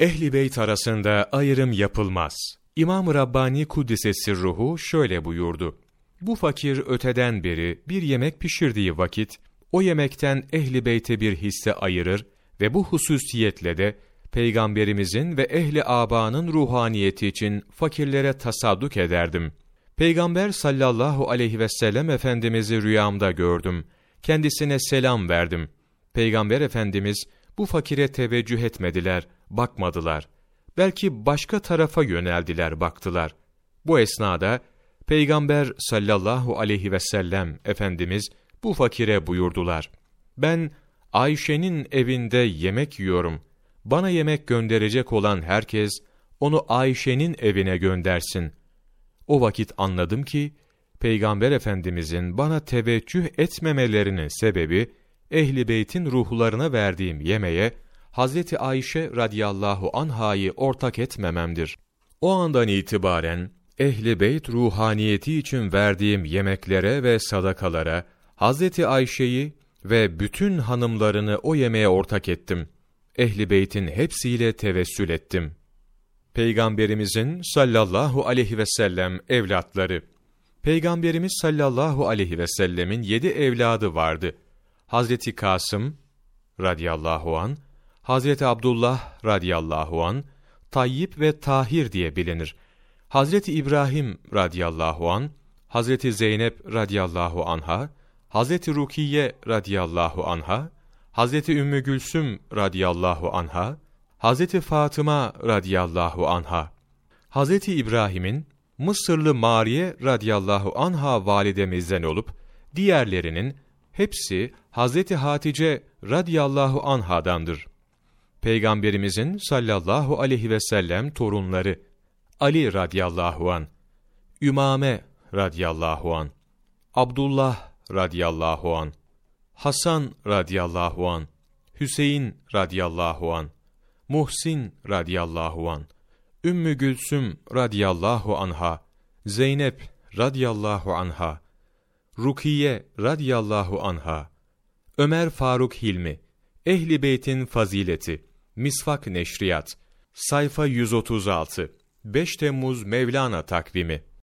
Ehli beyt arasında ayrım yapılmaz. İmam-ı Rabbani Kuddisesi ruhu şöyle buyurdu. Bu fakir öteden beri bir yemek pişirdiği vakit, o yemekten ehli beyte bir hisse ayırır ve bu hususiyetle de Peygamberimizin ve ehli abanın ruhaniyeti için fakirlere tasadduk ederdim. Peygamber sallallahu aleyhi ve sellem Efendimiz'i rüyamda gördüm. Kendisine selam verdim. Peygamber Efendimiz bu fakire teveccüh etmediler, bakmadılar. Belki başka tarafa yöneldiler, baktılar. Bu esnada Peygamber sallallahu aleyhi ve sellem Efendimiz bu fakire buyurdular. Ben Ayşe'nin evinde yemek yiyorum. Bana yemek gönderecek olan herkes onu Ayşe'nin evine göndersin. O vakit anladım ki Peygamber Efendimizin bana teveccüh etmemelerinin sebebi ehli beytin ruhlarına verdiğim yemeğe Hazreti Ayşe radıyallahu anhayı ortak etmememdir. O andan itibaren ehli beyt ruhaniyeti için verdiğim yemeklere ve sadakalara Hazreti Ayşe'yi ve bütün hanımlarını o yemeğe ortak ettim. Ehli beytin hepsiyle tevessül ettim. Peygamberimizin sallallahu aleyhi ve sellem evlatları Peygamberimiz sallallahu aleyhi ve sellemin yedi evladı vardı. Hazreti Kasım radıyallahu an, Hazreti Abdullah radıyallahu an, Tayyip ve Tahir diye bilinir. Hazreti İbrahim radıyallahu an, Hazreti Zeynep radıyallahu anha, Hazreti Rukiye radıyallahu anha, Hazreti Ümmü Gülsüm radıyallahu anha, Hazreti Fatıma radıyallahu anha, Hazreti İbrahim'in Mısırlı Mariye radıyallahu anha validemizden olup diğerlerinin hepsi Hazreti Hatice radıyallahu anhadandır. Peygamberimizin sallallahu aleyhi ve sellem torunları Ali radıyallahu an, Ümame radıyallahu an, Abdullah radıyallahu an, Hasan radıyallahu an, Hüseyin radıyallahu an, Muhsin radıyallahu an, Ümmü Gülsüm radıyallahu anha, Zeynep radıyallahu anha, Rukiye radıyallahu anha, Ömer Faruk Hilmi, Ehli Beyt'in fazileti, Misvak Neşriyat, sayfa 136, 5 Temmuz Mevlana takvimi